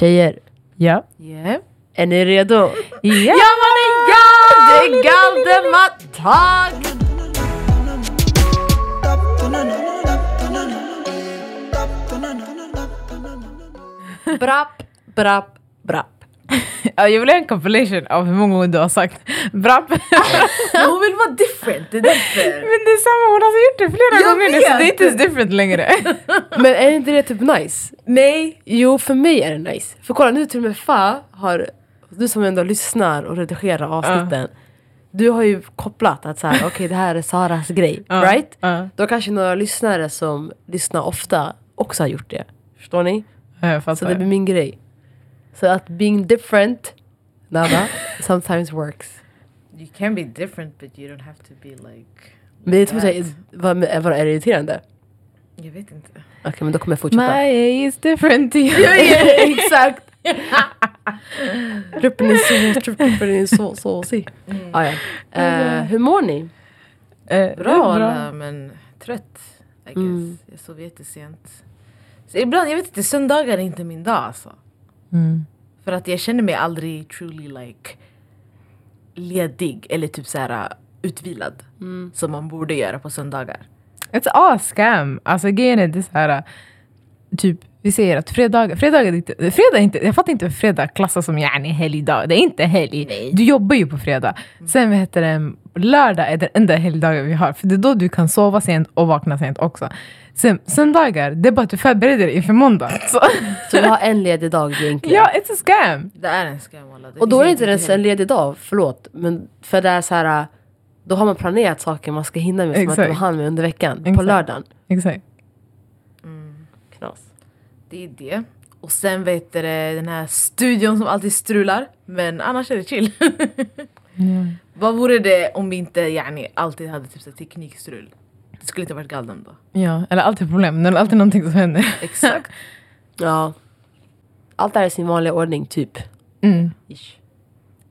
Tjejer, Ja. Yeah. är ni redo? Ja! Ja mannen ja! Det är Galdematak! Brapp, brapp, brapp. Ja, jag vill ha en compilation av hur många gånger du har sagt brapp. Hon vill vara different, det är därför. Men det är samma, hon har gjort det flera Jag gånger nu så det är inte ens different längre. Men är inte det typ nice? Nej. Jo, för mig är det nice. För kolla nu till och med Fa har, du som ändå lyssnar och redigerar avsnitten. Du har ju kopplat att så här, okej det här är Saras grej, Ja, right? ja. Då kanske några lyssnare som lyssnar ofta också har gjort det. Förstår ni? Så det blir min grej. Så att being different, nada, sometimes works. You can be different but you don't have to be like... Men det är inte för att vad, är det irriterande? Jag vet inte. Okej men då kommer jag fortsätta. My is different to you. Exakt! Gruppen är så, gruppen är så såsig. Ah, ja. Eh, hur mår ni? Eh, Bra, alla, men trött. I guess. Mm. Jag sov jättesent. Så ibland, jag vet inte, söndagar är inte min dag alltså. Mm. För att jag känner mig aldrig truly like ledig eller typ så här uh, utvilad. Som man borde göra på söndagar. It's all scam. Alltså grejen är det så här, typ vi säger att fredag, fredag är inte, fredag är inte, jag fattar inte hur fredag klassas som yani helgdag. Det är inte helg. Du jobbar ju på fredag. Sen vad heter det, lördag är den enda helgdagen vi har. För det är då du kan sova sent och vakna sent också. Sen söndagar, det är bara att du förbereder dig inför måndag. Så, Så vi har en ledig dag egentligen. ja, it's a scam. Det är en scam walla. och då är det inte ens en ledig dag, förlåt. Men för det är så här, då har man planerat saker man ska hinna med som man Exakt. var hann med under veckan. På Exakt. lördagen. Exakt. Det är det. Och sen vet du det, den här studion som alltid strular. Men annars är det chill. Vad vore det om vi inte yani, alltid hade typ så teknikstrul? Det skulle inte varit galden då. Ja, eller alltid problem. Det är alltid någonting som händer. Exakt. Ja. Allt är i sin vanliga ordning, typ. Mm. Ish.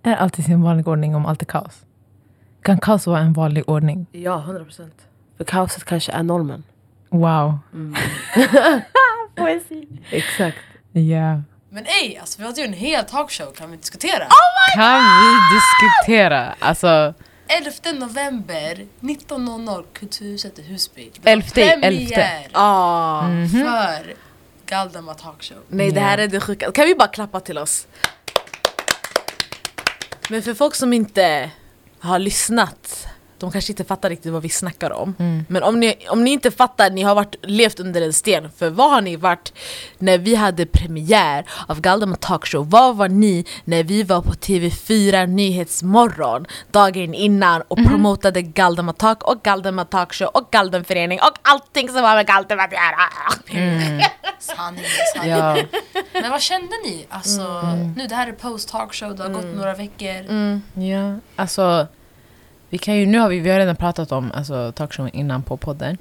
Är alltid sin vanliga ordning om allt är kaos? Kan kaos vara en vanlig ordning? ja, 100 procent. För kaoset kanske är normen. Wow. Exakt. Ja. Men ej, alltså vi har ju en hel talkshow, kan vi diskutera? Kan vi diskutera? Alltså, 11 november 19.00 Kulturhuset i Husby. Det var Elfte, elfte. premiär Ah. för Galdemar talkshow. Nej det här är det sjuka. Kan vi bara klappa till oss? Men för folk som inte har lyssnat, de kanske inte fattar riktigt vad vi snackar om. Men om ni, om ni inte fattar, ni har varit, levt under en sten. För vad har ni varit när vi hade premiär av Galdemar talkshow? Vad var ni när vi var på TV4 Nyhetsmorgon dagen innan och promotade Galdemar talk och Galdemar talkshow och Galdenförening och allting som har med Galdemar att göra? Sanning, sanning. ja. Men vad kände ni? Alltså, nu det här är post talkshow, det har gått några veckor. ja. Alltså, vi kan ju, nu har vi, vi har redan pratat om alltså, talkshowen innan på podden.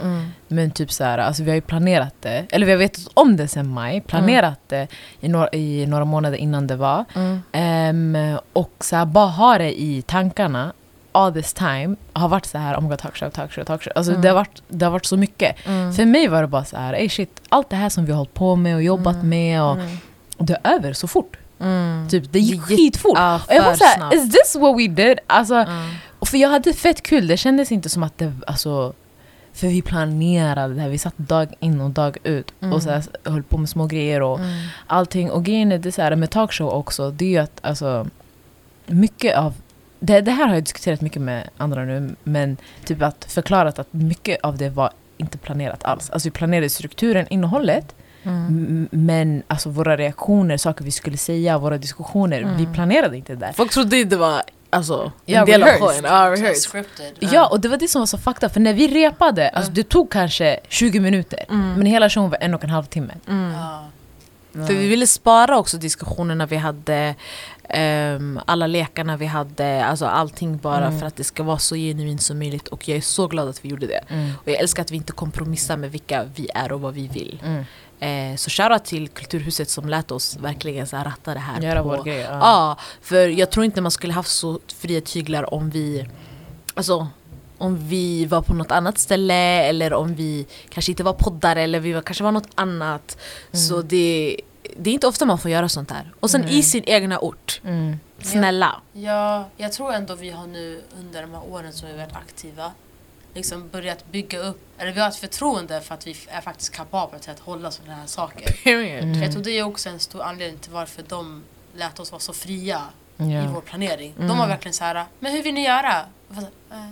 Men typ så här, alltså, vi har ju planerat det, eller vi har vetat om det sen maj, planerat det i några, i några månader innan det var. Ehm, och så här, bara ha det i tankarna all this time har varit så här, oh my god, talkshow, talkshow, talkshow. Alltså, det, har varit, det har varit så mycket. För mig var det bara så här, ey shit, allt det här som vi har hållit på med och jobbat med, och, och det är över så fort. Typ, det gick skitfort. Ja, och jag var såhär, is this what we did? Alltså, och för jag hade fett kul, det kändes inte som att det, alltså, för vi planerade det här, vi satt dag in och dag ut och så här, höll på med små grejer och allting. Och grejen är det så här, med talkshow också, det är ju att alltså, mycket av det, det här har jag diskuterat mycket med andra nu, men typ att förklarat att mycket av det var inte planerat alls. Alltså vi planerade strukturen, innehållet, m- men alltså våra reaktioner, saker vi skulle säga, våra diskussioner, vi planerade inte det. Folk trodde det var alltså, Ja, en del av rehearsed. showen. Ja, rehearsed. Scripted. Ja, och det var det som var så fakta, för när vi repade, alltså det tog kanske 20 minuter, men hela showen var en och en halv timme. Ja. För vi ville spara också diskussionerna vi hade, ehm, alla lekarna vi hade, alltså allting bara för att det ska vara så genuint som möjligt. Och jag är så glad att vi gjorde det. Och jag älskar att vi inte kompromissar med vilka vi är och vad vi vill. Eh, så shoutout till Kulturhuset som lät oss verkligen så här ratta det här. Göra på, vår grej, ja. Ja, för jag tror inte man skulle haft så fria tyglar om vi Alltså om vi var på något annat ställe eller om vi kanske inte var poddare eller vi var, kanske var något annat. Så det det är inte ofta man får göra sånt här. Och sen i sin egna ort. Mm. Snälla. Ja, jag tror ändå vi har nu under de här åren som vi varit aktiva liksom börjat bygga upp, eller vi har ett förtroende för att vi är faktiskt kapabla till att hålla sådana här saker. Period. Jag tror det är också en stor anledning till varför de lät oss vara så fria i Ja. vår planering. De var verkligen så här, men hur vill ni göra? Så, eh.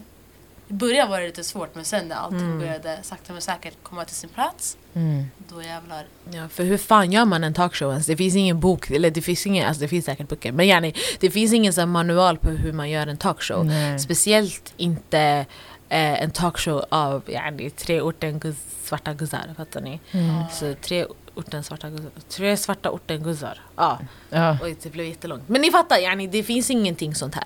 I början var det lite svårt men sen när allting började sakta men säkert komma till sin plats, Mm. då jävlar. Ja, för hur fan gör man en talkshow ens? Det finns ingen bok, eller det finns ingen, alltså det finns säkert böcker, men yani, det finns ingen sån här manual på hur man gör en talkshow. Nej. Speciellt inte eh, en talkshow av yani, tre orten guz, svarta guzzar, fattar ni? Mm. Så tre orten svarta guzzar, tre svarta orten guzzar. Ja, Ja. oj det blev jättelångt. Men ni fattar, yani, det finns ingenting sånt här.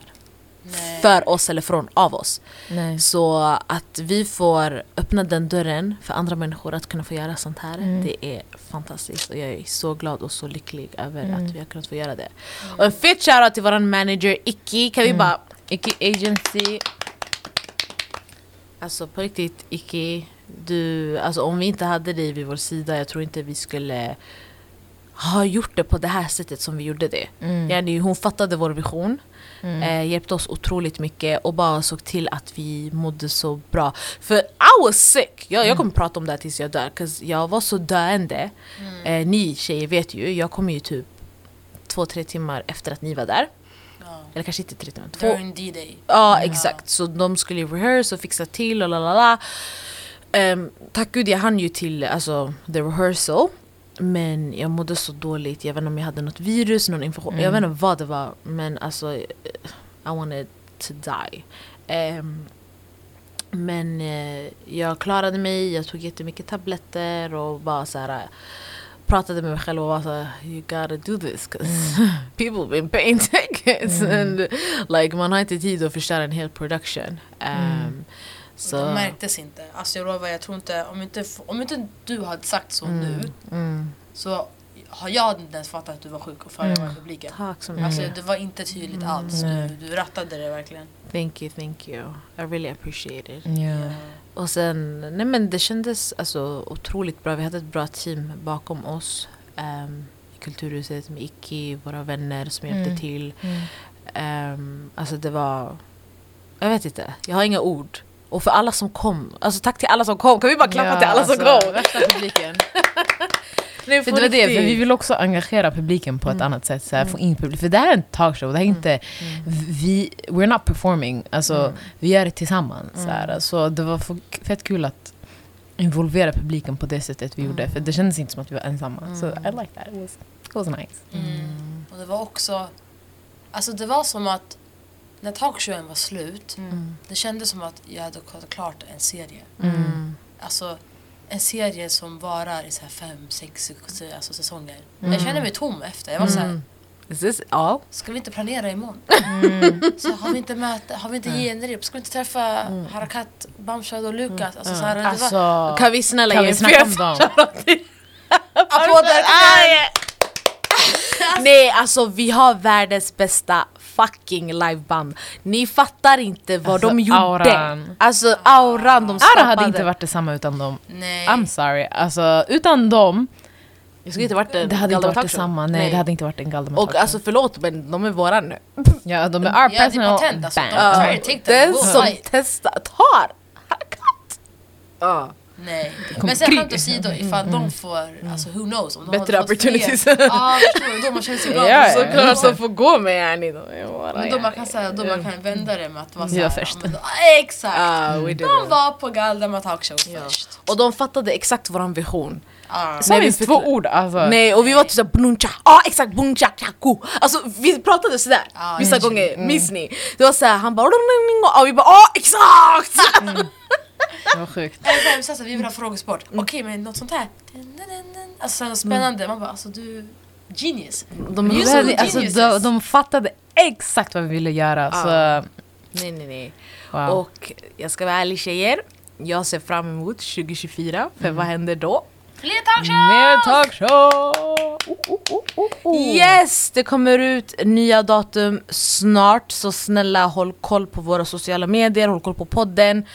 Nej. För oss eller från av oss. Nej. Så att vi får öppna den dörren för andra människor att kunna få göra sånt här, Mm. det är fantastiskt. Och jag är så glad och så lycklig över Mm. att vi har kunnat få göra det. Och en fet shoutout till våran manager Icky, kan vi Mm. bara... Icke agency. Alltså på riktigt Icky, du, alltså om vi inte hade dig vid vår sida, jag tror inte vi skulle ha gjort det på det här sättet som vi gjorde det. Mm. Yani, hon fattade vår vision, Mm. eh, hjälpte oss otroligt mycket och bara såg till att vi mådde så bra. För I was sick! Jag, jag kommer prata om det här tills jag dör, 'cause jag var så döende. Eh, ni tjejer vet ju, jag kom ju typ två, tre timmar efter att ni var där. Eller kanske inte tre timmar, två, During D-Day. Ja exakt, så de skulle rehearse och fixa till och lalala. Um, tack gud jag hann ju till alltså, the rehearsal. Men jag mådde så dåligt, jag vet inte om jag hade något virus, någon infektion, jag vet Mm. inte vad det var. Men alltså, I wanted to die. Ehm, men eh, jag klarade mig, jag tog jättemycket tabletter och bara så här pratade med mig själv och var såhär You gotta do this cause people been paying tickets and like man har inte tid att förstöra en hel production. Um, så, Det märktes inte. Alltså jag lovar, jag tror inte, om inte, om inte du hade sagt så nu mm, så har jag inte ens fattat att du var sjuk och före Mm. publiken. tack så Alltså mycket. det var inte tydligt alls. Du, du rattade det verkligen. Thank you, thank you. I really appreciate it. Ja. Och sen, nej men det kändes alltså otroligt bra. Vi hade ett bra team bakom oss. Um, I Kulturhuset med Iki, våra vänner som hjälpte Mm. till. Mm. Um, alltså det var... Jag vet inte, jag har inga ord. Och för alla som kom, alltså tack till alla som kom. Kan vi bara klappa Ja, till alla som alltså, kom? Värsta publiken. Nej, det var det, för vi vill också engagera publiken på ett annat sätt. Så här, få in publik. För det här är en talkshow, det här är inte... Vi, we're not performing, alltså, vi gör det tillsammans. Så, här. så det var fett kul att involvera publiken på det sättet vi gjorde. För det kändes inte som att vi var ensamma. Så I like that, it was, it was nice. Mm. Och det var också, alltså det var som att när talkshowen var slut, det kändes som att jag hade gått klart en serie. Mm. Alltså en serie som varar i så här fem, sex alltså, säsonger. Jag kände mig tom efter. Jag var så här, Mm. Is this all? ska vi inte planera imorgon? Mm. Så har vi inte möte, har vi inte genrep? Ska vi inte träffa Harakat, Bamshad och Lukas? Alltså, så här, det var, Alltså, Kan vi snälla kan ge vi en snacka om fet dem? applåder! Nej alltså vi har världens bästa fucking liveband. Ni fattar inte vad Alltså, de gjorde. auran. Alltså auran de skapade. Ara hade inte varit detsamma utan dem. Nej. I'm sorry. Alltså, utan dem, Det skulle inte varit en det hade inte varit detsamma. Nej, det hade inte varit en Galdemar Och alltså förlåt men de är våra nu. Ja, de är our Ja, det är personal patent, alltså. band. That. Den som testar, tar Harakat. Nej. Men sen skämt åsido, ifall de får, alltså who knows? Om de Bättre opportunities. Ja, förstår du? Då man känner sig glad. Ja, ja. Så- Såklart som får gå med yani. Men då man kan, säga, då man kan vända det med att vara såhär, först. ja, men då- Exakt! Ah, De var på Galdemar talkshow Ja. först. Och de fattade exakt våran vision. Ah. Sa Nej, vi två ord? Alltså. Nej och vi var typ såhär buncha, ja ah, exakt buncha kaku. Alltså vi pratade sådär Ja, vissa jag gånger, minns ni? Det var såhär, han bara och vi bara ah exakt! Var sjukt. Eller såhär, vi sa såhär, vi vill ha frågesport. Okej men något sånt här. Alltså såhär, något spännande. Man bara alltså du, genius. De hade, alltså, de, de fattade exakt vad vi ville göra. Så, Nej nej nej. wow. Och jag ska vara ärlig tjejer, jag ser fram emot 2024, för vad händer då? Fler talkshow! Mer talkshow! Oh, oh, oh, oh. Yes! Det kommer ut nya datum snart, så snälla håll koll på våra sociala medier, håll koll på podden.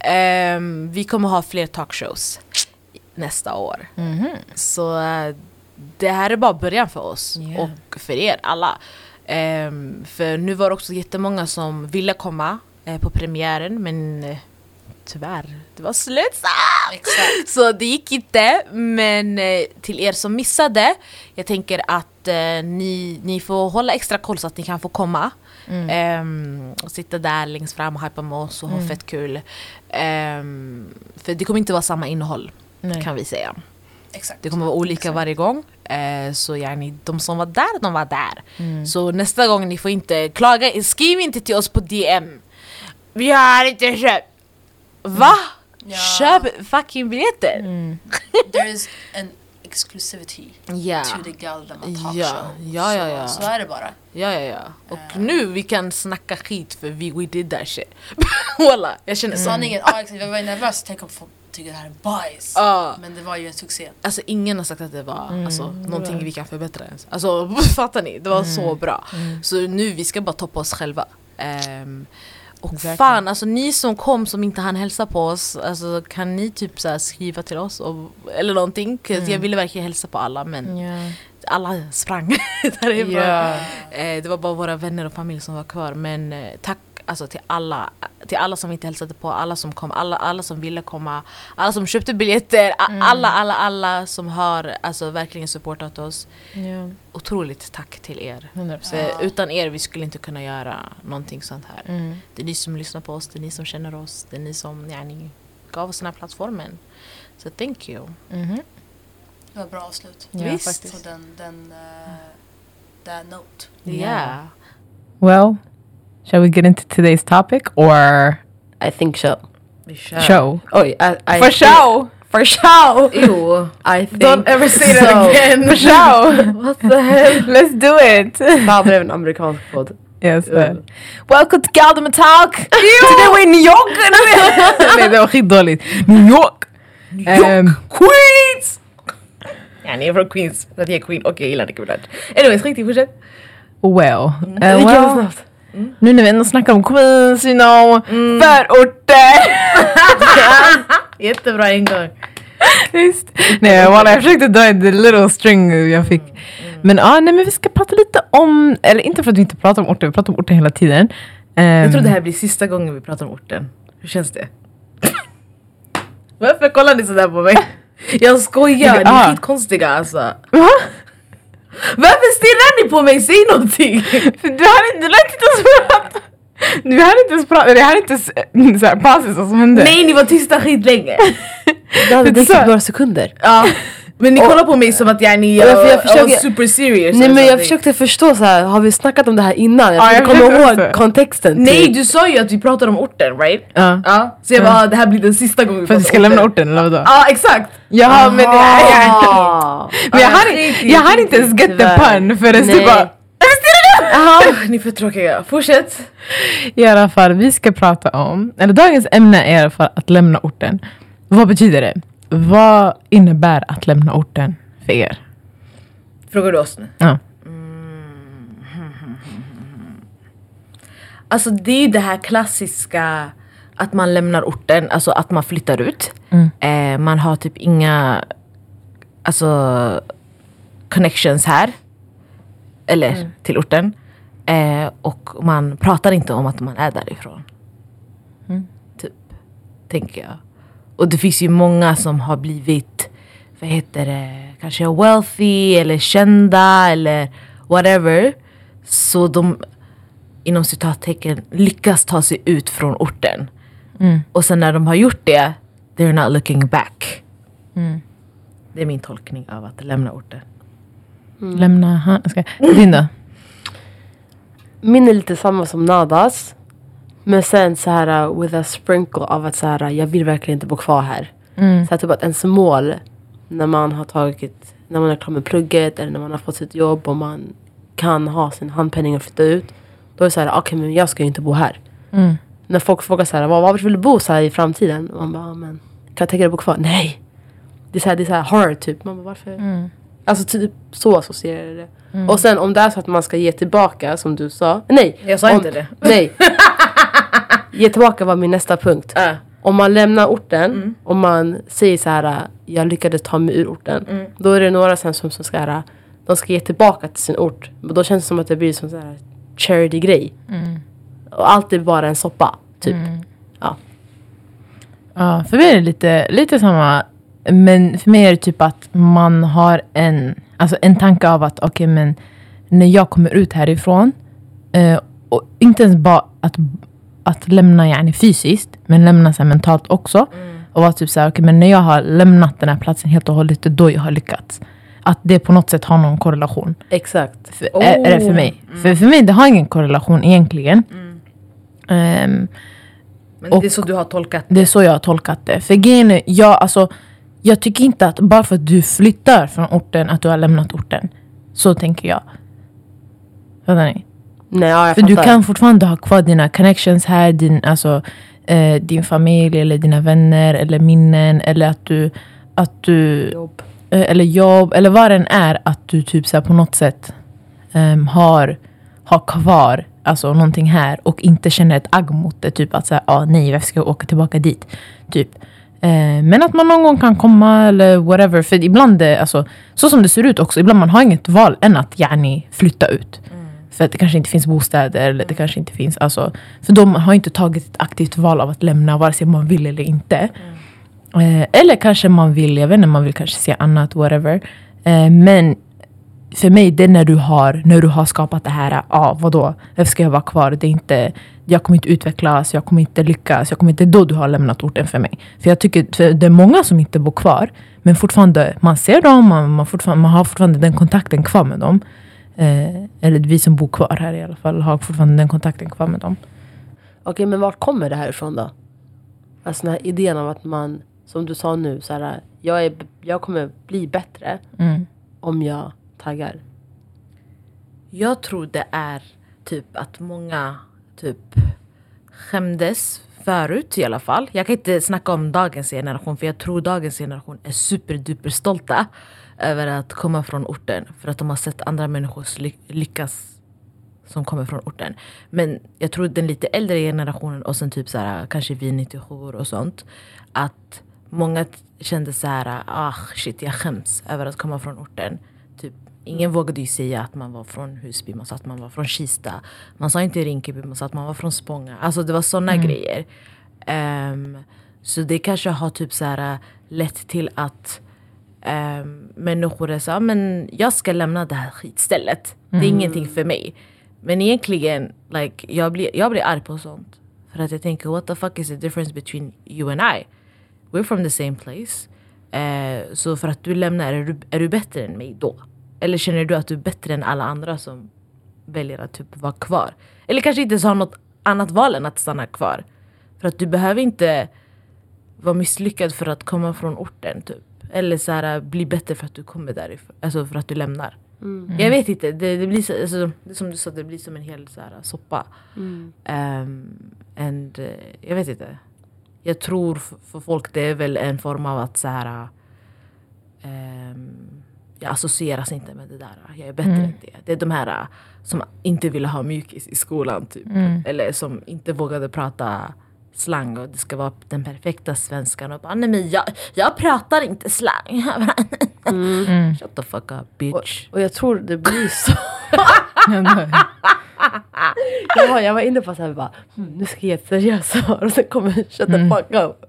Ehm, vi kommer ha fler talkshows nästa år. Mhm. Så eh, det här är bara början för oss Yeah. och för er alla. Ehm, för nu var det också jättemånga som ville komma eh, på premiären men eh, tyvärr, det var slutsålt! Exakt. Så det gick inte, men eh, till er som missade, jag tänker att eh, ni, ni får hålla extra koll så att ni kan få komma. Mm. Och sitta där längst fram och hypa med oss och ha fett kul. Ehm, för det kommer inte vara samma innehåll Nej. kan vi säga. Exakt. Det kommer vara olika Exakt. varje gång. Eh, så yani, de som var där, de var där. Mm. Så nästa gång ni får inte klaga, skriv inte till oss på DM. Vi har inte köpt. Va? Ja. Köp fucking biljetter! Mm. There is an exclusivity Ja. to the Galdemar talk Ja, show. ja, ja, ja. Så, så är det bara. Ja, ja, ja. Och nu vi kan snacka skit för vi we did that shit. Walla, jag känner så. Sanningen, ja, exakt, jag var nervös, tänk om folk tycker det här är bajs. Ja. Men det var ju en succé. Alltså ingen har sagt att det var Mm, alltså, någonting vi kan förbättra ens. Alltså fattar ni? Det var så bra. Så nu vi ska bara toppa oss själva. Ehm, och Verkligen. fan, alltså ni som kom som inte hann hälsa på oss, alltså, kan ni typ så skriva till oss? Och, eller någonting? 'Cause Jag ville verkligen hälsa på alla men Ja. alla sprang därifrån. Ja. Eh, det var bara våra vänner och familj som var kvar. Men eh, tack alltså, till, alla, till alla som inte hälsade på, alla som kom, alla, alla som ville komma, alla som köpte biljetter, a- alla, alla, alla som har alltså, verkligen supportat oss. Ja. Otroligt tack till er. 100%. För utan er vi skulle inte kunna göra någonting sånt här. Mm. Det är ni som lyssnar på oss, det är ni som känner oss, det är ni som yani, gav oss den här plattformen. Så thank you. Mhm. Det var bra avslut. Ja, Visst. faktiskt. På den, den, uh, that note. Yeah. Well, shall we get into today's topic or I think so. Vi kör. show? Oj, I, I For think- show! For show! Ew, I think Don't ever say that again. For show! What the hell? Let's do it! Fan blev en amerikansk podd. Yes. Uh. Welcome to Galdemar Talk! Today we're in New York! Nej det var skitdåligt. New York! Ehm, Queens! Ja, ni är från Queens, för att jag är Queen och jag gillar Nicki Minaj. Anyways, riktigt fortsätt. well, uh, Det well snabbt. nu när vi ändå snackar om Queens, you know, förorter! Jättebra ingång. Visst. Nej walla, jag försökte dra ett little string jag fick. Men ja, nej men vi ska prata lite om, eller inte för att vi inte pratar om orten, vi pratar om orten hela tiden. Jag Ehm, tror det här blir sista gången vi pratar om orten. Hur känns det? Varför kollar ni sådär på mig? Jag skojar, ni Ah. är skitkonstiga alltså. Va? Varför stirrar ni på mig? Säg någonting! För Du inte, du lät inte ens prata. Du hade inte ens prata, det hade inte s- så här, pauser vad som hände. Nej, ni var tysta skitlänge. Det hade är så- några sekunder. Ja. Men ni kollar på mig som att jag, ni, Ja, jag, jag jag, försöker- super serious. Nej men jag försökte förstå så här, har vi snackat om det här innan? Jag Ja, försökte jag försökte ihåg kontexten. Nej typ. du sa ju att vi pratar om orten right? Ja. Ja. Så jag Ja. bara, det här blir den sista gången vi För att vi ska om lämna orten eller vadå? Ja exakt! Jaha men är, Ah. men jag, Ja, skit i- jag hade inte ens get the pun förrän du bara Aha, ni är för tråkiga. Fortsätt. I alla fall, vi ska prata om, eller dagens ämne är i alla fall att lämna orten. Vad betyder det? Vad innebär att lämna orten för er? Frågar du oss nu? Ja. Alltså det är ju det här klassiska att man lämnar orten, alltså att man flyttar ut. Mm. Eh, man har typ inga alltså, connections här. Eller Mm. till orten. Eh, och man pratar inte om att man är därifrån. Mm. Typ, tänker jag. Och det finns ju många som har blivit, vad heter det, kanske wealthy eller kända eller whatever. Så de inom citattecken lyckas ta sig ut från orten. Mm. Och sen när de har gjort det, they're not looking back. Mm. Det är min tolkning av att lämna orten. Lämna, ha, ska, din då? Min är lite samma som Nadas. Men sen så här uh, with a sprinkle av att så här, uh, jag vill verkligen inte bo kvar här. Mm. Så här, typ att ens mål när man har tagit, när man är klar med plugget eller när man har fått sitt jobb och man kan ha sin handpenning och flytta ut. Då är det så här, okej men jag ska ju inte bo här. Mm. När folk frågar så här, vad vill du bo så här i framtiden? Och man bara, "Ja, men kan jag tänka dig att bo kvar? Nej! Det är så här, det är så här horror typ. Man bara, varför? Mm. Alltså typ så associerar jag det. Och sen om det är så att man ska ge tillbaka som du sa. Nej! Jag sa om, inte det. Nej! ge tillbaka var min nästa punkt. Äh. om man lämnar orten Mm. och man säger så här, jag lyckades ta mig ur orten. Mm. Då är det några sen som, som ska, här, de ska ge tillbaka till sin ort. Men då känns det som att det blir som så här charity-grej. Mm. Och allt är bara en soppa, typ. Ja. Ja, för mig är det lite, lite samma. Men för mig är det typ att man har en, alltså en tanke av att okej men när jag kommer ut härifrån eh, och inte ens bara att, att lämna yani, fysiskt men lämna så här, mentalt också. Och vara typ såhär, okej men när jag har lämnat den här platsen helt och hållet det är då jag har lyckats. Att det på något sätt har någon korrelation. Exakt. För, är, är det för mig. För, för mig det har ingen korrelation egentligen. Ehm, Men Och- det är så du har tolkat det är så jag har tolkat det. För grejen är, jag, alltså, jag tycker inte att bara för att du flyttar från orten att du har lämnat orten. Så tänker jag. Fattar ni? Nej, ja, För du kan fortfarande ha kvar dina connections här, din, alltså, eh, din familj eller dina vänner eller minnen eller att du, att du Jobb. eh, eller jobb eller vad det än är att du typ så här, på något sätt ehm, har, har kvar alltså, någonting här och inte känner ett agg mot det. Typ att säga, ah, nej varför ska jag åka tillbaka dit? Typ. Eh, men att man någon gång kan komma eller whatever. För ibland, det, alltså, så som det ser ut också, ibland man har inget val än att yani, flytta ut. För att det kanske inte finns bostäder eller det kanske inte finns, alltså, för de har inte tagit ett aktivt val av att lämna vare sig man vill eller inte. Eh, eller kanske man vill, jag vet inte, man vill kanske se annat, whatever. Eh, men för mig, det är när du har, när du har skapat det här, ja ah, vadå, varför ska jag vara kvar? Det är inte, jag kommer inte utvecklas, jag kommer inte lyckas, jag kommer inte, då du har lämnat orten för mig. För jag tycker, för det är många som inte bor kvar, men fortfarande, man ser dem, man, man, fortfarande, man har fortfarande den kontakten kvar med dem. Eh, eller vi som bor kvar här i alla fall, har fortfarande den kontakten kvar med dem. Okej, men vart kommer det här ifrån då? Alltså den här idén av att man, som du sa nu, så här, jag, är, jag kommer bli bättre Mm. om jag taggar. Jag tror det är typ att många typ skämdes förut i alla fall. Jag kan inte snacka om dagens generation för jag tror dagens generation är superduper stolta över att komma från orten för att de har sett andra människor ly- lyckas som kommer från orten. Men jag tror den lite äldre generationen och sen typ så här, kanske vi 97 och sånt att många kände så här, ah shit jag skäms över att komma från orten. Typ, ingen vågade ju säga att man var från Husby, man sa att man var från Kista. Man sa inte Rinkeby, man sa att man var från Spånga. Alltså det var såna grejer. Ehm, så det kanske har typ så här, lett till att um, människor är så men jag ska lämna det här skitstället. Det är ingenting för mig. Men egentligen, like, jag, blir, jag blir arg på sånt. För att jag tänker, what the fuck is the difference between you and I? We're from the same place. Eh, så för att du lämnar, är du, är du bättre än mig då? Eller känner du att du är bättre än alla andra som väljer att typ vara kvar? Eller kanske inte ens har något annat val än att stanna kvar. För att du behöver inte vara misslyckad för att komma från orten typ. Eller så här, bli bättre för att du kommer därifrån. Alltså för att du lämnar. Jag vet inte, det, det blir så, alltså, som du sa, det blir som en hel så här, soppa. Ehm, and, eh, jag vet inte. Jag tror för folk det är väl en form av att så här, ehm, jag associeras inte med det där. Jag är bättre än det. Det är de här eh, som inte ville ha mjukis i skolan. Typ. Eller som inte vågade prata slang och det ska vara den perfekta svenskan. Och bara, nej men jag, jag pratar inte slang. Shut the fuck up bitch. Och jag tror det blir så. jag, var, jag var inne på så här, bara, hmm, nu ska jag ge ett seriöst svar och sen kommer shut the fuck up.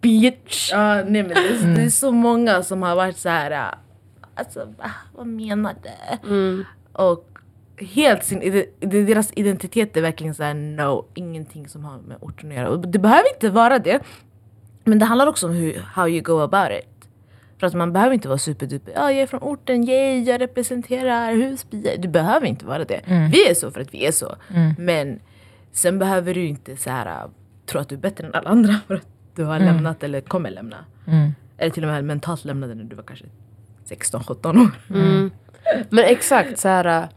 Bitch. Ja, nej, men det, är, det är så många som har varit så här. Alltså, va? vad menar du? Och helt sin, ide- deras identitet är verkligen så här, no, ingenting som har med orten att göra. Och det behöver inte vara det. Men det handlar också om hur, how you go about it. För att man behöver inte vara superduper, ja jag är från orten, yay, jag representerar Husby. Du behöver inte vara det. Vi är så för att vi är så. Men sen behöver du inte så här, tro att du är bättre än alla andra för att du har lämnat eller kommer lämna. Eller till och med mentalt lämnade när du var kanske 16-17 år. Men exakt så här.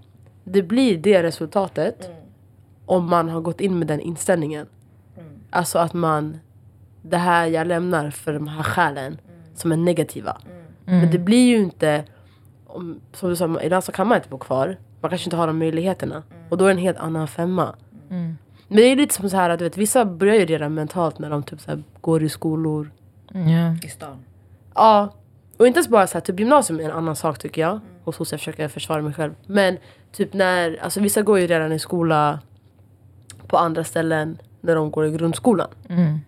Det blir det resultatet. Om man har gått in med den inställningen. Alltså att man. Det här jag lämnar för de här skälen. Som är negativa. Men det blir ju inte. Om, som du sa, ibland så kan man inte bo kvar. Man kanske inte har de möjligheterna. Och då är det en helt annan femma. Men det är lite som så här att du vet, vissa börjar ju redan mentalt när de typ så här, går i skolor. Ja. I stan. Ja, och inte ens bara så här, typ gymnasium är en annan sak tycker jag. Och så ska jag försöka försvara mig själv. Men typ när, alltså vissa går ju redan i skola på andra ställen när de går i grundskolan. Mm.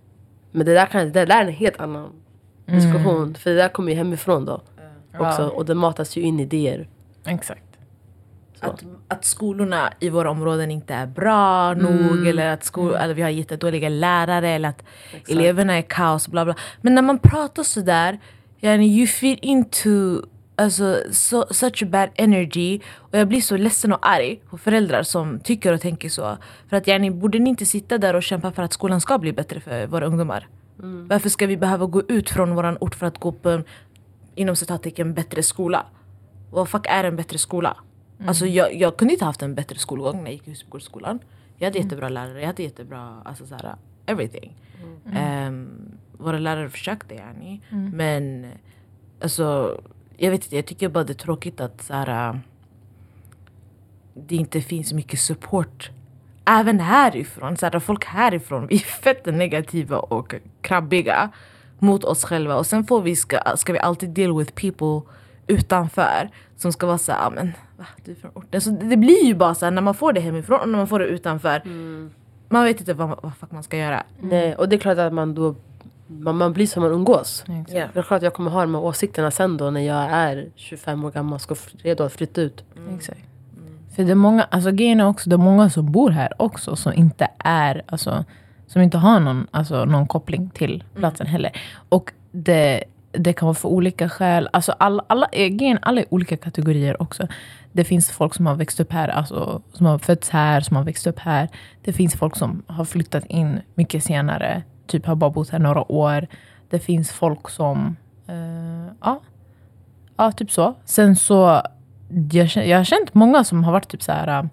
Men det där, kan, det där är en helt annan diskussion. För det där kommer ju hemifrån då. Också, Ja. och det matas ju in idéer. Exakt. Att, att skolorna i våra områden inte är bra nog eller att skol, eller vi har jättedåliga lärare eller att eleverna är kaos bla bla. Men när man pratar sådär, yani, you feel into alltså, so, such bad energy och jag blir så ledsen och arg på föräldrar som tycker och tänker så. För att yani, borde ni inte sitta där och kämpa för att skolan ska bli bättre för våra ungdomar? Varför ska vi behöva gå ut från våran ort för att gå på en inom citattecken bättre skola? Vad fuck är en bättre skola? Alltså jag, jag kunde inte haft en bättre skolgång när jag gick i Husbygårdsskolan. Jag hade jättebra lärare, jag hade jättebra, alltså såhär, everything. Ehm, våra lärare försökte yani. Men alltså, jag vet inte, jag tycker bara det är tråkigt att såhär, det inte finns mycket support. Även härifrån, såhär, folk härifrån, vi är fett negativa och krabbiga mot oss själva. Och sen får vi, ska, ska vi alltid deal with people utanför som ska vara såhär, "Ah, men va, du är från orten. Så det blir ju bara såhär när man får det hemifrån och när man får det utanför. Man vet inte vad, vad fuck man ska göra. Nej, och det är klart att man då man, man blir som man umgås. Exakt. Det är klart att jag kommer ha de här åsikterna sen då när jag är 25 år gammal och ska redo att flytta ut. Exakt. För det är många, alltså grejen är också, det är många som bor här också som inte är, alltså, som inte har någon, alltså, någon koppling till platsen heller. Och det, det kan vara för olika skäl. Alltså alla, alla, grejen, alla är olika kategorier också. Det finns folk som har växt upp här, alltså, som har fötts här, som har växt upp här. Det finns folk som har flyttat in mycket senare, typ har bara bott här några år. Det finns folk som, eh, ja, Ja, typ så. Sen så, jag, jag har känt många som har varit typ så här,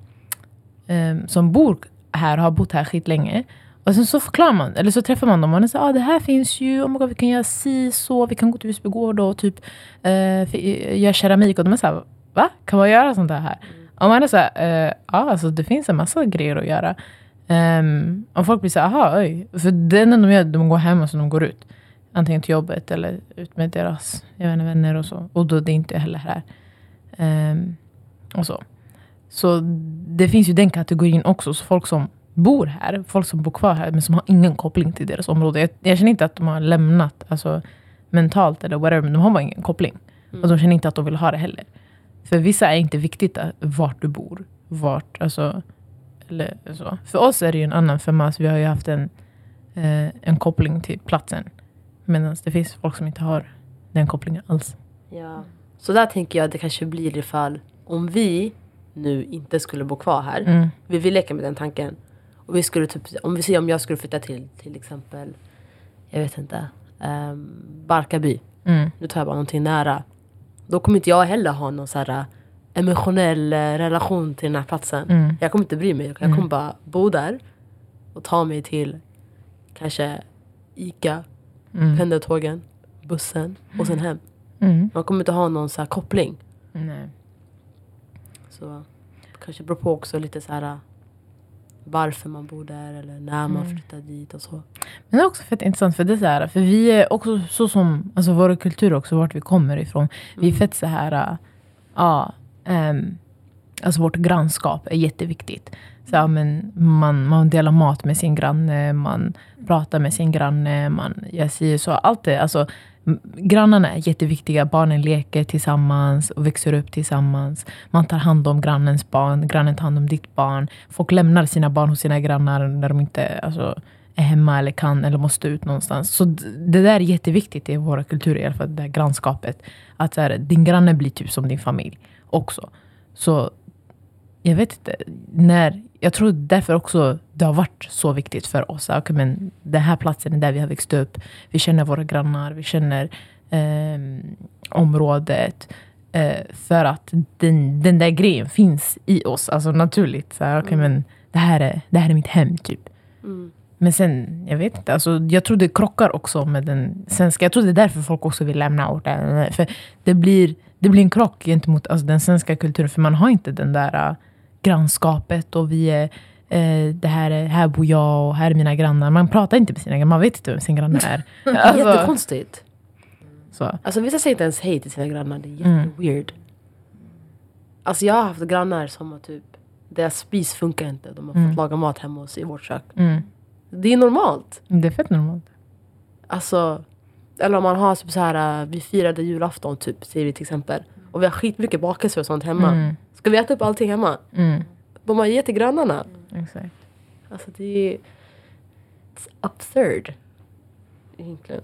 um, som bor här och har bott här skitlänge. Och sen så förklarar man, eller så träffar man dem och man säger ah, det här finns ju, oh my God, vi kan göra si, så, vi kan gå till Husby gård och typ uh, göra keramik. Och de är såhär, va? Kan man göra sånt här? Och man är såhär, uh, ja alltså det finns en massa grejer att göra. Ehm, och folk blir såhär, aha, oj. För det enda de gör, de går hem och så de går ut. Antingen till jobbet eller ut med deras jag vet inte, vänner och så. Och då är det inte heller här. Ehm, och så. Så det finns ju den kategorin också. Så folk som bor här, folk som bor kvar här men som har ingen koppling till deras område. Jag, jag känner inte att de har lämnat alltså, mentalt eller whatever, men de har bara ingen koppling. Och de känner inte att de vill ha det heller. För vissa är inte viktigt att, vart du bor. Vart, alltså, eller så. För oss är det ju en annan femma, så vi har ju haft en, eh, en koppling till platsen. Medan det finns folk som inte har den kopplingen alls. Ja. Så där tänker jag att det kanske blir ifall om vi nu inte skulle bo kvar här. Mm. Vi vill leka med den tanken. Och vi skulle typ, om vi säger om jag skulle flytta till till exempel, jag vet inte, um, Barkarby. Mm. Nu tar jag bara någonting nära. Då kommer inte jag heller ha någon så här emotionell äh, relation till den här platsen. Mm. Jag kommer inte bry mig. Jag kommer bara bo där och ta mig till kanske Ica, Mm. pendeltågen, bussen och sen hem. Mm. Man kommer inte ha någon så här koppling. Nej. Så kanske beror på också lite så här varför man bor där eller när man flyttar dit och så. Men det är också fett intressant för det är så här, för vi är också så som, alltså våra kulturer också, vart vi kommer ifrån. Vi är fett så här, ja, um, alltså vårt grannskap är jätteviktigt. Så, ja, men man, man delar mat med sin granne, man pratar med sin granne, man gör si så. Allt det, alltså, grannarna är jätteviktiga, barnen leker tillsammans och växer upp tillsammans. Man tar hand om grannens barn, grannen tar hand om ditt barn. Folk lämnar sina barn hos sina grannar när de inte alltså, är hemma eller kan eller måste ut någonstans. Så det där är jätteviktigt i våra kulturer, i alla fall det där grannskapet. Att så här, din granne blir typ som din familj också. Så jag vet inte, när, jag tror därför också det har varit så viktigt för oss. Okay, men den här platsen är där vi har växt upp. Vi känner våra grannar, vi känner ehm, området. Eh, för att den, den där grejen finns i oss, alltså naturligt. Så här, okay, men det, här är, det här är mitt hem, typ. Men sen, jag vet inte. Alltså, jag tror det krockar också med den svenska. Jag tror det är därför folk också vill lämna orten. För det blir, det blir en krock gentemot alltså, den svenska kulturen. För man har inte den där äh, grannskapet och vi är eh, det här, är, här bor jag och här är mina grannar. Man pratar inte med sina grannar, man vet inte vem sin granne är. Alltså, Jättekonstigt. så. Alltså vissa säger inte ens hej till sina grannar, det är Mm. jätteweird. Alltså jag har haft grannar som har typ, deras spis funkar inte, de har Mm. fått laga mat hemma hos i vårt kök. Mm. Det är normalt. Det är fett normalt. Alltså, eller om man har typ så här, äh, vi firade julafton typ, säger vi till exempel. Och vi har skitmycket bakelser och sånt hemma. Mm. Ska vi äta upp allting hemma? Mm. De har gett till grannarna. Exakt. Alltså det är... It's absurd. Egentligen.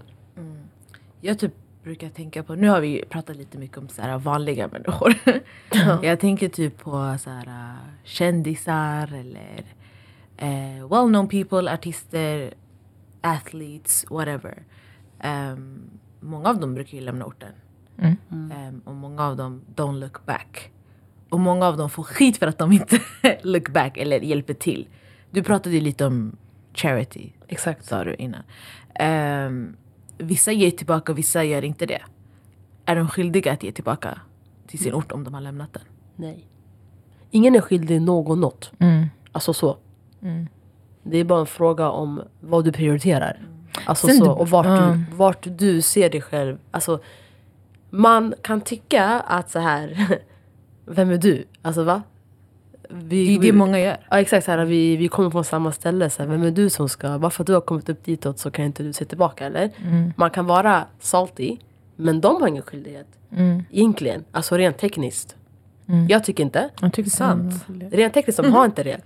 Jag typ brukar tänka på, nu har vi pratat lite mycket om så här vanliga människor. jag tänker typ på så här, äh, kändisar eller eh, well-known people, artister, athletes, whatever. Ehm, många av dem brukar ju lämna orten. Mm. Ehm, och många av dem don't look back. Och många av dem får skit för att de inte look back eller hjälper till. Du pratade ju lite om charity Exakt. sa du innan. Ehm, vissa ger tillbaka, vissa gör inte det. Är de skyldiga att ge tillbaka till sin ort om de har lämnat den? Nej. Ingen är skyldig någon något. Mm. Alltså så. Mm. Det är bara en fråga om vad du prioriterar. Alltså Sen så, du- och vart, ja. du, vart du ser dig själv. Alltså, man kan tycka att så här, vem är du? Alltså va? Vi, Det är det vi- många gör. Ja exakt, så här, vi, vi kommer från samma ställe. Så här, vem är du som ska, bara för att du har kommit upp ditåt så kan inte du se tillbaka eller? Mm. Man kan vara salty, men de har ingen skyldighet. Mm. Egentligen, alltså rent tekniskt. Mm. Jag tycker inte. Jag tycker Sant. Rent tekniskt, de har inte det.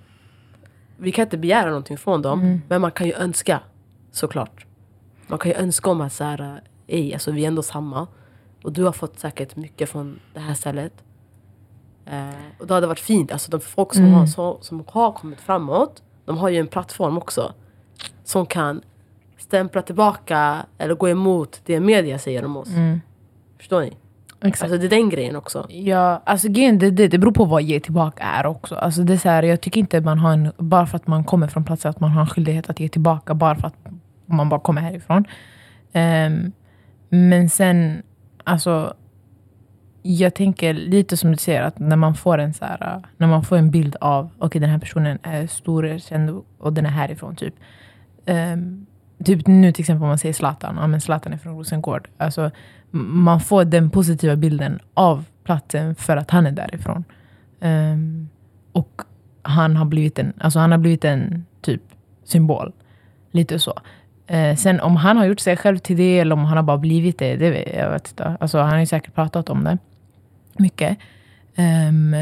Vi kan inte begära någonting från dem, Mm. men man kan ju önska. Såklart. Man kan ju önska om att så här, ej, alltså vi är ändå samma. Och du har fått säkert mycket från det här stället. Eh, och då hade det varit fint, alltså de folk som, Mm. har, så, som har kommit framåt, de har ju en plattform också. Som kan stämpla tillbaka eller gå emot det media säger om oss. Mm. Förstår ni? Exakt. Alltså det är den grejen också. Ja, alltså grejen, det, det, det beror på vad ge tillbaka är också. Alltså det är så här, jag tycker inte man har en, bara för att man kommer från platser att man har en skyldighet att ge tillbaka bara för att om man bara kommer härifrån. Um, men sen, alltså jag tänker lite som du säger, att när man får en, så här, när man får en bild av okej den här personen är stor, känd och den är härifrån. Typ. Um, typ nu till exempel om man säger Zlatan, ja, men Zlatan är från Rosengård. Alltså, man får den positiva bilden av platsen för att han är därifrån. Um, och han har blivit en, alltså han har blivit en typ symbol. Lite så. Eh, sen om han har gjort sig själv till det eller om han har bara blivit det, det jag vet inte. Alltså, han har ju säkert pratat om det mycket. Um,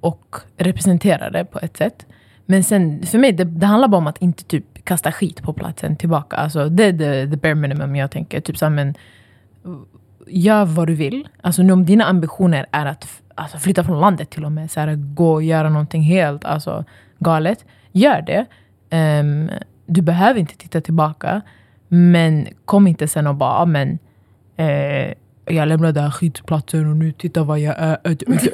och representerar det på ett sätt. Men sen, för mig, det, det handlar bara om att inte typ kasta skit på platsen tillbaka. Alltså, det är the, the bare minimum jag tänker. Typ så här, men, gör vad du vill. Alltså nu om dina ambitioner är att alltså, flytta från landet till och med, så här, gå och göra någonting helt alltså, galet. Gör det. Um, du behöver inte titta tillbaka. Men kom inte sen och bara, men eh, jag lämnade här skitplatsen och nu titta vad jag är.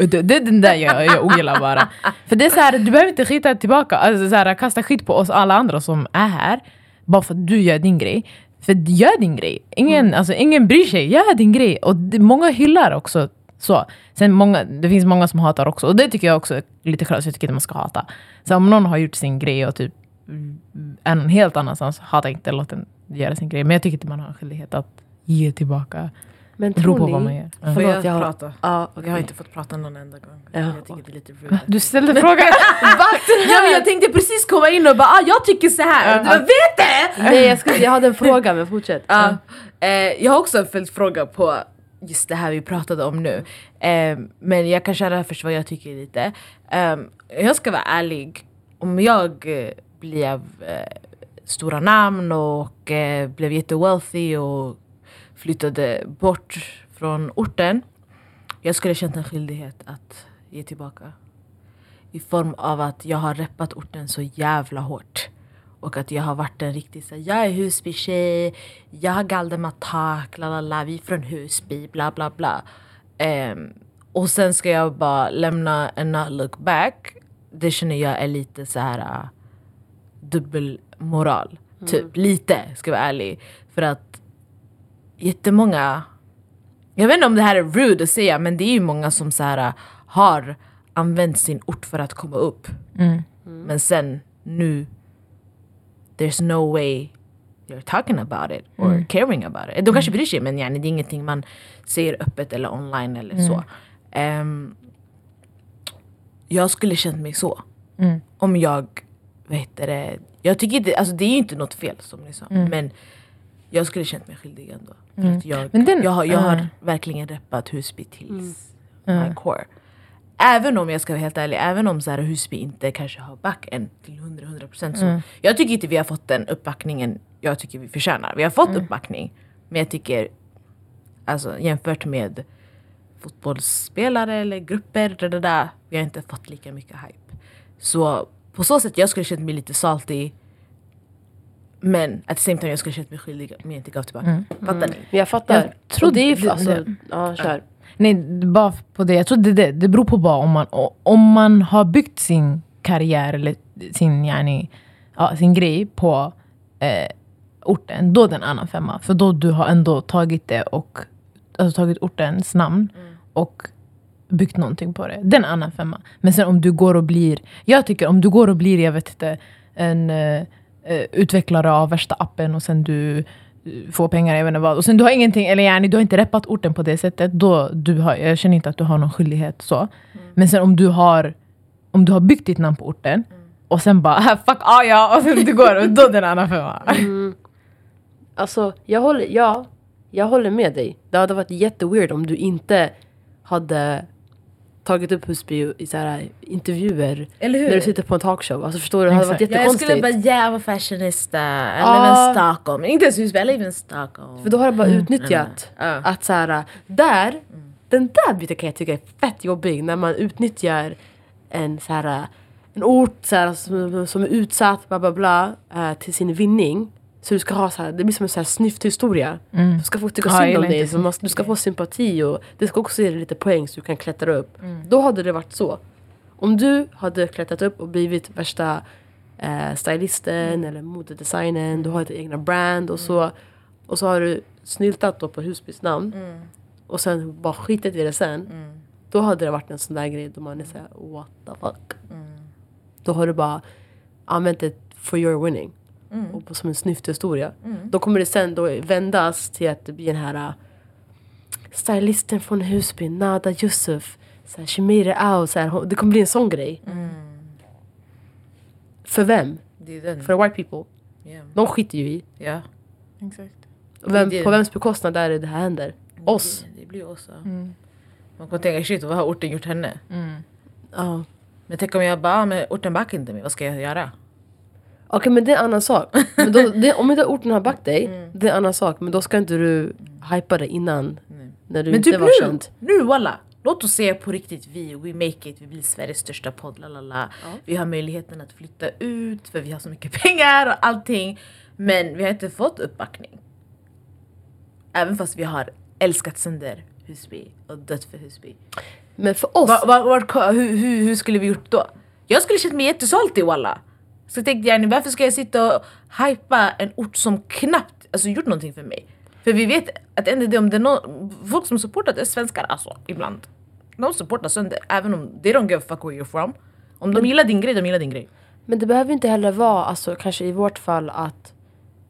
Det är den där jag, jag ogillar bara. För det är så här, du behöver inte skita tillbaka, alltså, så här, kasta skit på oss alla andra som är här. Bara för att du gör din grej. För gör din grej. Ingen, alltså, ingen bryr sig, gör din grej. Och det, många hyllar också så. Sen många, det finns många som hatar också. Och det tycker jag också är lite skönt, jag tycker inte man ska hata. Så om någon har gjort sin grej och typ någon helt annanstans, hata inte, låt den göra sin grej. Men jag tycker inte man har en skillhet att ge tillbaka. Men Det beror tror på vad man ni... gör. Ja. Får jag, jag har- prata? Ja, Jag har inte fått prata någon enda gång. Ja. Jag tycker det är lite rude. Du ställde frågan. Ja, men jag tänkte precis komma in och bara ah, jag tycker så här. Du bara, vet det! Nej jag, skulle, jag hade en fråga men fortsätt. Ja. Eh, jag har också en följdfråga på just det här vi pratade om nu. Eh, men jag kan köra först vad jag tycker lite. Eh, jag ska vara ärlig. Om jag eh, blev eh, stora namn och eh, blev jättewealthy och flyttade bort från orten. Jag skulle känt en skyldighet att ge tillbaka. I form av att jag har reppat orten så jävla hårt. Och att jag har varit en riktig så jag är Husby-tjej, jag har Galdematak, la la la, vi är från Husby, bla bla bla. Um, och sen ska jag bara lämna and not look back. Det känner jag är lite så här ah, dubbelmoral. Typ lite, ska jag vara ärlig. För att jättemånga, jag vet inte om det här är rude att säga men det är ju många som så här har använt sin ort för att komma upp. Mm. Men sen nu there's no way you're talking about it or caring about it. De kanske bryr sig men yani, det är ingenting man säger öppet eller online eller så. Ehm, jag skulle känt mig så. Mm. Om jag, vad heter det, jag tycker inte, alltså det är ju inte något fel som ni sa. Men jag skulle känt mig skyldig ändå. För att jag, Men den- jag, har, jag har ja. verkligen reppat Husby tills Ja. my core. Även om jag ska vara helt ärlig, även om så här, Husby inte kanske har back än till 100-100% så jag tycker inte vi har fått den uppbackningen jag tycker vi förtjänar. Vi har fått uppbackning, men jag tycker alltså, jämfört med fotbollsspelare eller grupper, da, da, da, vi har inte fått lika mycket hype. Så på så sätt jag skulle känt mig lite salty men at the same time jag skulle känt mig skyldig om jag inte gav tillbaka. Fattar ni? Men jag fattar. Jag tror det är alltså, det- ja, kör. Nej, bara på det. Jag tror det, det, det beror på bara om man, om man har byggt sin karriär eller sin, yani, ja, sin grej på eh, orten, då är det en annan femma. För då du har ändå tagit det och alltså, tagit ortens namn och byggt någonting på det. Det är en annan femma. Men sen om du går och blir, jag tycker om du går och blir, jag vet inte, en eh, utvecklare av värsta appen och sen du eh, får pengar, jag vet inte vad. Och sen du har ingenting, eller yani, du har inte reppat orten på det sättet. Då du har, jag känner inte att du har någon skyldighet så. Men sen om du har, om du har byggt ditt namn på orten och sen bara fuck ah, ja och sen du går, och då är det en annan femma. Alltså, jag håller, ja, jag håller med dig. Det hade varit jätteweird om du inte hade tagit upp Husby i så här intervjuer Eller hur? när du sitter på en talkshow. Alltså förstår du? Det hade varit. Ja, jag skulle jättekonstigt. bara yeah, I'm a fashionista, I Ja. live in Stockholm. Inte ens Husby, I live in Stockholm. För då har jag bara utnyttjat Ja. att så här, där, den där biten kan jag tycka är fett jobbig när man utnyttjar en så här, en ort så här, som, som är utsatt bla bla bla eh, till sin vinning. Så du ska ha så här, det blir som en så här snyfthistoria. Du ska få tycka synd om dig, så man, du ska få sympati och det ska också ge dig lite poäng så du kan klättra upp. Då hade det varit så. Om du hade klättrat upp och blivit värsta eh, stylisten eller modedesignern, du har ditt egna brand och så och så har du snyltat då på Husbys namn och sen bara skitit i det sen. Då hade det varit en sån där grej då man är såhär what the fuck. Då har du bara använt det for your winning. Och på, som en snyfthistoria. Då kommer det sen då vändas till att det blir den här uh, stylisten från Husby, Nada Yusuf. Så här, she made it out. Så här, det kommer bli en sån grej. För vem? För white people. Ja. De skiter ju i. Ja. Exakt. Och Vem, på vems bekostnad är det det här händer? Oss. Det, det blir oss. ja. Man kommer tänka shit vad har orten gjort henne? Ja. Men tänk om jag bara, ah, men orten backar inte mig, vad ska jag göra? Okej men det är en annan sak. Men då, det, om inte orten har backat dig, det är en annan sak. Men då ska inte du hypa det innan. När du Men inte typ var nu, känd. nu walla! Låt oss se på riktigt vi, we make it, vi blir Sveriges största podd, lalala. Vi har möjligheten att flytta ut för vi har så mycket pengar och allting. Men vi har inte fått uppbackning. Även fast vi har älskat sönder Husby och dött för Husby. Men för oss. Va, va, var, hur, hur, hur skulle vi gjort då? Jag skulle känt mig jättesaltig walla. Så tänkte jag, varför ska jag sitta och hypa en ort som knappt alltså, gjort någonting för mig? För vi vet att ändå det om det är no, folk som supportat är svenskar alltså ibland. De supportar sönder även om they don't give a fuck where you're from. Om de gillar din grej, de gillar din grej. Men det behöver inte heller vara, alltså, kanske i vårt fall, att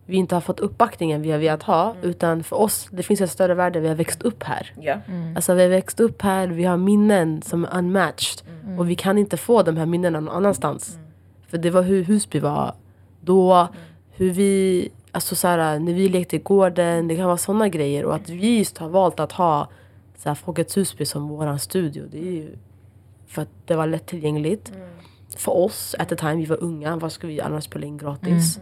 vi inte har fått uppbackningen vi har velat ha. Utan för oss, det finns ett större värde, vi har växt upp här. Ja. Alltså vi har växt upp här, vi har minnen som är unmatched. Och vi kan inte få de här minnena någon annanstans. För det var hur Husby var då, hur vi, alltså så här, när vi lekte i gården, det kan vara sådana grejer. Och att vi just har valt att ha så här, Folkets Husby som våran studio. Det är ju för att det var lättillgängligt. För oss, at the time, vi var unga, vad skulle vi annars spela in gratis?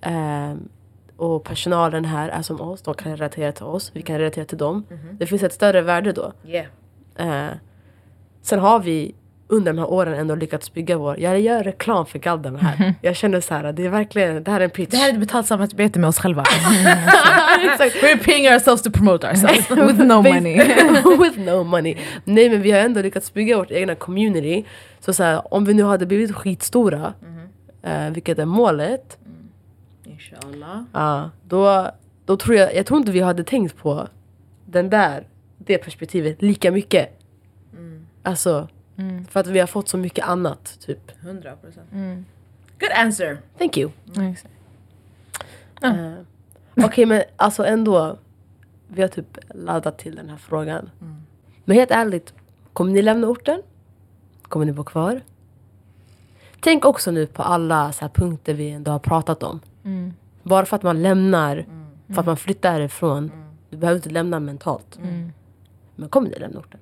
Ehm, och personalen här är som oss, de kan relatera till oss, vi kan relatera till dem. Det finns ett större värde då. Yeah. Eh, sen har vi under de här åren ändå lyckats bygga vår... Jag gör reklam för Galden här. Jag känner så här, det är verkligen, det här är en pitch. Det här är ett betalt samarbete med oss själva. We're paying ourselves to promote ourselves. With no money. With no money. Nej men vi har ändå lyckats bygga vårt egna community. Så, så här, om vi nu hade blivit skitstora, eh, vilket är målet, Inshallah. ja, då, då tror jag, jag tror inte vi hade tänkt på den där, det perspektivet lika mycket. Alltså, för att vi har fått så mycket annat. Typ. 100 procent. Good answer. Thank you. Exakt. Eh, Okej men alltså ändå. Vi har typ laddat till den här frågan. Men helt ärligt. Kommer ni lämna orten? Kommer ni vara kvar? Tänk också nu på alla så här punkter vi ändå har pratat om. Mm. Bara för att man lämnar, för att man flyttar härifrån. Du behöver inte lämna mentalt. Mm. Men kommer ni lämna orten?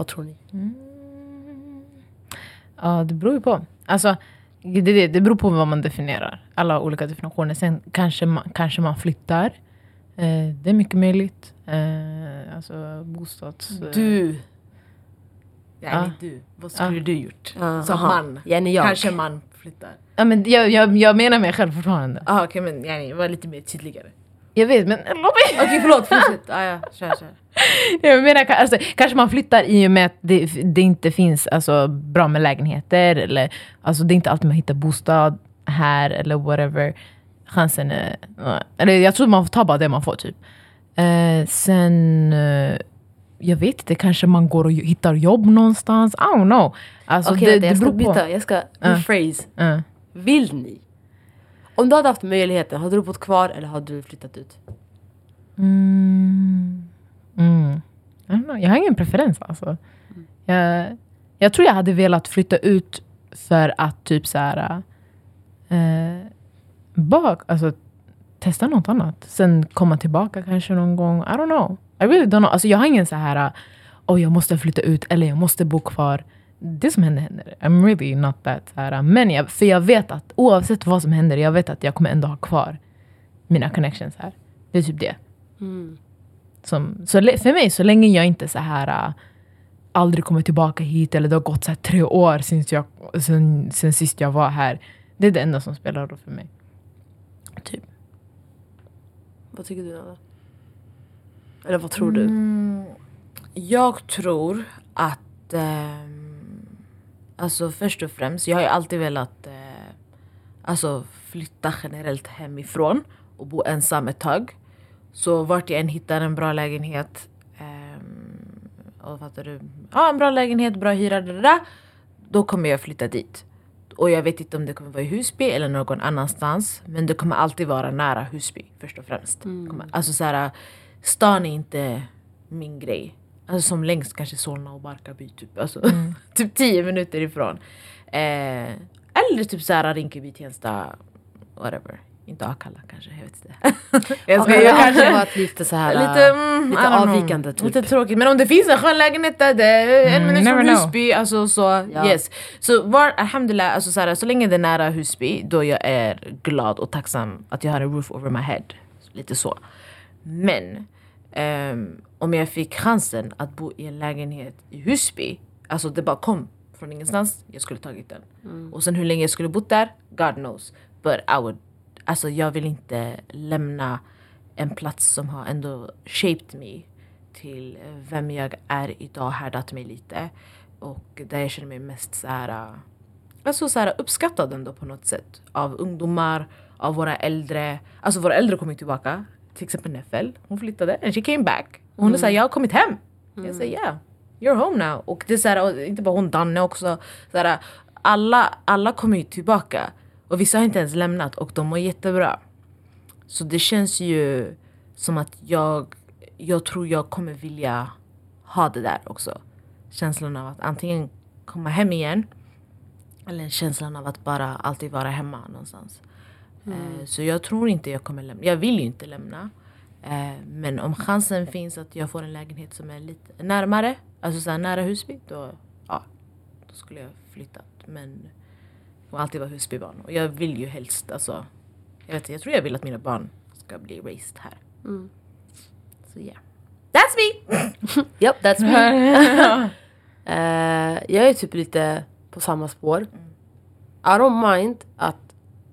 Vad tror ni? Ja, det beror ju på. Alltså, det, det, det beror på vad man definierar. Alla olika definitioner. Sen kanske man, kanske man flyttar. Eh, det är mycket möjligt. Eh, alltså bostads... Du. Ja. Ja. du. Vad skulle Ja. du gjort? Ah, Som aha. man. Jenny, jag. Kanske man flyttar. Ja, men jag, jag, jag menar mig själv fortfarande. Ah, Okej men yani, var lite mer tydligare. Jag vet, men. Okej förlåt, fortsätt. Ah, ja, kör, kör. Jag menar, alltså, kanske man flyttar i och med att det, det inte finns alltså, bra med lägenheter. Eller, alltså, det är inte alltid man hittar bostad här eller whatever. Chansen är... Eller jag tror man får ta bara det man får typ. Eh, sen... Eh, jag vet inte, kanske man går och hittar jobb någonstans. I don't know. Alltså, Okej det, det jag ska byta. Jag ska rephrase. Eh. Vill ni? Om du hade haft möjligheten, hade du bott kvar eller hade du flyttat ut? Mm. Mm. Jag har ingen preferens alltså. Jag, jag tror jag hade velat flytta ut för att typ så här... Eh, bak, alltså, testa något annat. Sen komma tillbaka kanske någon gång. I don't know. I really don't know. Alltså, jag har ingen så här... Oh, jag måste flytta ut eller jag måste bo kvar. Det som händer händer. I'm really not that. Så här, men jag, för jag vet att oavsett vad som händer, jag vet att jag kommer ändå ha kvar mina connections här. Det är typ det. Som, så för mig, så länge jag inte så här äh, aldrig kommer tillbaka hit eller det har gått så här tre år sen, jag, sen, sen sist jag var här. Det är det enda som spelar roll för mig. Typ. Vad tycker du Nada? Eller vad tror du? Mm, jag tror att... ehm, alltså först och främst, jag har ju alltid velat eh, alltså, flytta generellt hemifrån och bo ensam ett tag. Så vart jag än hittar en bra lägenhet ehm, och fattar du? Ja, en bra lägenhet, bra hyra, det där, då kommer jag flytta dit. Och jag vet inte om det kommer vara i Husby eller någon annanstans. Men det kommer alltid vara nära Husby först och främst. Kommer- Alltså så här, stan är inte min grej. Alltså som längst kanske Solna och Barkarby typ. Alltså, typ 10 minuter ifrån. Eh, eller typ så här Rinkeby, Tensta, whatever. Inte Akalla kanske, jag vet inte. jag skojar. jag kanske varit lite så här... Lite, mm, lite avvikande, typ. Lite tråkigt. Men om det finns en skön lägenhet där, det är en Mm, minut från. Husby, alltså så Ja. yes. Så var, alhamdulillah, alltså, så, här, så länge det är nära Husby, då jag är glad och tacksam att jag har en roof over my head. Lite så. Men ehm, om jag fick chansen att bo i en lägenhet i Husby, alltså det bara kom från ingenstans, jag skulle tagit den. Och sen hur länge jag skulle bott där, God knows. But I would, alltså jag vill inte lämna en plats som har ändå shaped me till vem jag är idag, härdat mig lite. Och där jag känner mig mest så här, alltså så här uppskattad ändå på något sätt. Av ungdomar, av våra äldre. Alltså våra äldre kommer tillbaka. Till exempel Neffel, hon flyttade and she came back. Och hon är såhär, jag har kommit hem. Jag säger yeah, you're home now. Och det är så här, och inte bara hon, Danne också. Så här, alla, alla kommer ju tillbaka. Och vissa har inte ens lämnat och de mår jättebra. Så det känns ju som att jag, jag tror jag kommer vilja ha det där också. Känslan av att antingen komma hem igen eller känslan av att bara alltid vara hemma någonstans. Eh, så jag tror inte jag kommer lämna. Jag vill ju inte lämna. Eh, men om chansen finns att jag får en lägenhet som är lite närmare, alltså så nära Husby, då, ja, då skulle jag flyttat. Men jag kommer alltid vara Husbybarn. Och jag vill ju helst, alltså, jag, vet, jag tror jag vill att mina barn ska bli raised här. Så ja. Yeah. That's me! Yep, that's me. Eh, jag är typ lite på samma spår. I don't mind att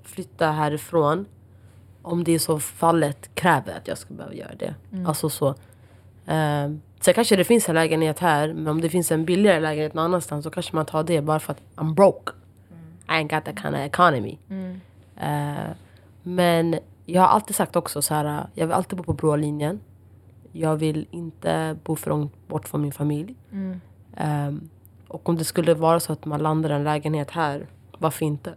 flytta härifrån om det så fallet kräver att jag ska behöva göra det. Alltså så. Uh, sen kanske det finns en lägenhet här, men om det finns en billigare lägenhet någon annanstans så kanske man tar det bara för att I'm broke. I ain't got that kind of economy. Eh, men jag har alltid sagt också så här, jag vill alltid bo på blåa linjen. Jag vill inte bo för långt bort från min familj. Ehm, och om det skulle vara så att man landar en lägenhet här, varför inte?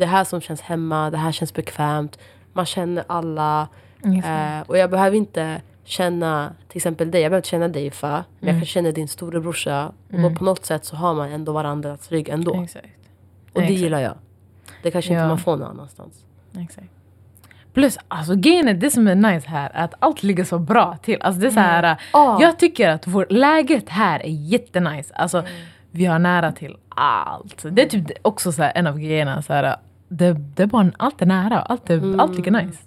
Det här som känns hemma, det här känns bekvämt. Man känner alla. Eh, och jag behöver inte känna till exempel dig, jag behöver inte känna dig Fa. Men jag kan känna din storebrorsa. Och då på något sätt så har man ändå varandras rygg ändå. Exakt. Och det Exakt. gillar jag. Det kanske inte Ja. man får någon annanstans. Exakt. Plus, alltså grejen är, det som är nice här är att allt ligger så bra till. Alltså det är så här, Ah. Jag tycker att vår, läget här är jättenice. Alltså, Vi har nära till allt. Det är typ också så här, en av grejerna. Så här, det, det är bara, allt är nära, allt, är, allt ligger nice.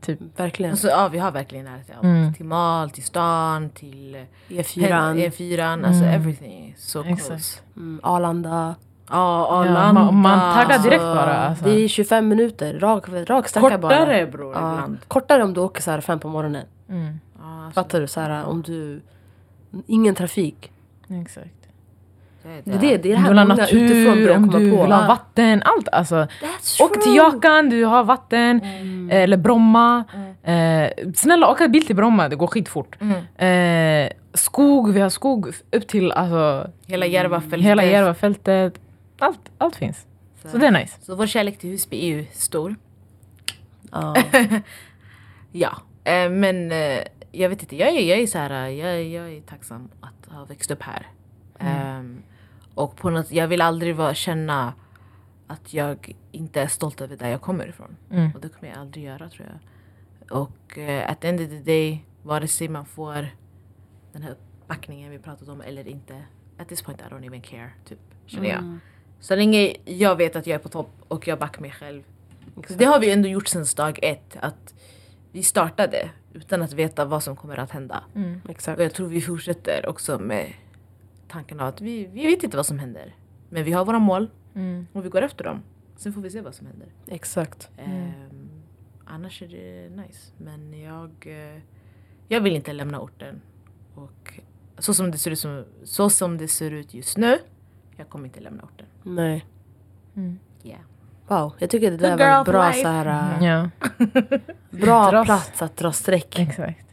Typ. Verkligen. Alltså, ja, vi har verkligen nära till allt. Mm. Till mal, till stan, till eh, E4, E4, alltså everything. is So Exakt. close. mm, Arlanda. Ja, Ja, Arlanda. man, man taggar direkt bara. Alltså. Det är 25 minuter, rak, rak sträcka bara. Kortare bror Ja, ibland. kortare om du åker så här fem på morgonen. Mm, Ja, alltså, Fattar du? Så här, om du... Ingen trafik. exakt. Det är Det är det, är det Du här vill ha natur, om du på. vill ha vatten, allt alltså. Åk till. Jakan, du har vatten. Eller Bromma. Eh, snälla åka bil till Bromma, det går skitfort. Eh, skog, vi har skog upp till alltså, Hela Järvafältet. hela Järvafältet. Allt, allt finns. Så det är nice. Så vår kärlek till Husby är ju stor. Ja. Ja, eh, men eh, jag vet inte, jag är, jag är så här, jag, jag är tacksam att ha växt upp här. Ehm, och på något, jag vill aldrig vara, känna att jag inte är stolt över där jag kommer ifrån. Mm. Och det kommer jag aldrig göra tror jag. Och uh, at the end of the day, vare sig man får den här backningen vi pratat om eller inte. At this point I don't even care, typ, känner jag. Så länge jag vet att jag är på topp och jag backar mig själv. Så det har vi ändå gjort sedan dag ett. Att vi startade utan att veta vad som kommer att hända. Exakt. Och jag tror vi fortsätter också med tanken av att vi, vi vet inte vad som händer. Men vi har våra mål och vi går efter dem. Sen får vi se vad som händer. Exakt. Ehm, annars är det nice. Men jag, eh, jag vill inte lämna orten. Och så som, det ser ut som, så som det ser ut just nu, jag kommer inte lämna orten. Nej. Yeah. Wow, jag tycker det där var en bra, så här, äh, Ja, bra Dras. plats att dra streck. exakt.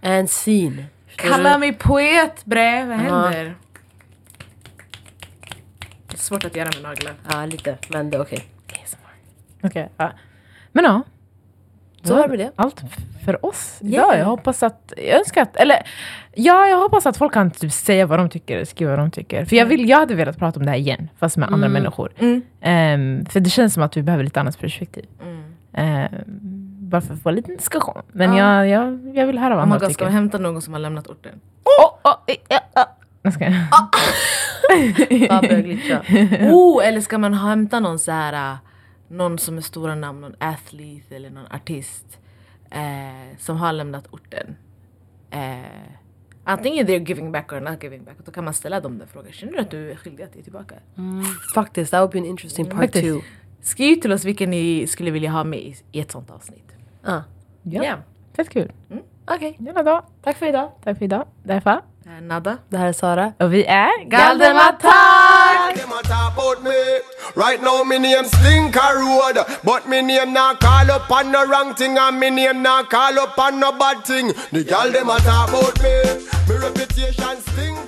En scene. Kalla mig poet bre, vad händer? Det är svårt att göra med naglar. Ja, lite. Men det är okej. Okej, ja. Men ja. Så det med det. Allt för oss Yeah. idag. Jag hoppas att, jag önskar att, eller ja, jag hoppas att folk kan typ säga vad de tycker, skriva vad de tycker. För jag, vill, jag hade velat prata om det här igen, fast med andra människor. Mm. Ehm, för det känns som att vi behöver lite annat perspektiv. Mm. Ehm, bara för att få lite diskussion. Men Ja. jag, jag, jag vill höra vad Oh andra God, ska tycker. vi hämta någon som har lämnat orten? Oh, oh, eh, eh, ah. Jag ska. Börja glitcha. Oh, eller ska man hämta någon så här, äh, någon som är stora namn, någon athlete eller någon artist eh, som har lämnat orten. Eh, antingen they're giving back or not giving back. Då kan man ställa dem den frågan. Känner du att du är skyldig att ge tillbaka? Mm, faktiskt, that would be an interesting part Faktiskt. two. Skriv till oss vilken ni skulle vilja ha med i ett sånt avsnitt. Ah. Ja, Yeah. fett kul. Okej, Jävla dag. tack för idag. Tack för idag. Därför. Eh, Nada? Det här är Sara. Och vi är Galdematak! Them a talk about me. Right now me name Stinker Road, but me name not call up on no wrong thing, and me name not call up on no bad thing. The gal them a talk about me. Me reputation stink.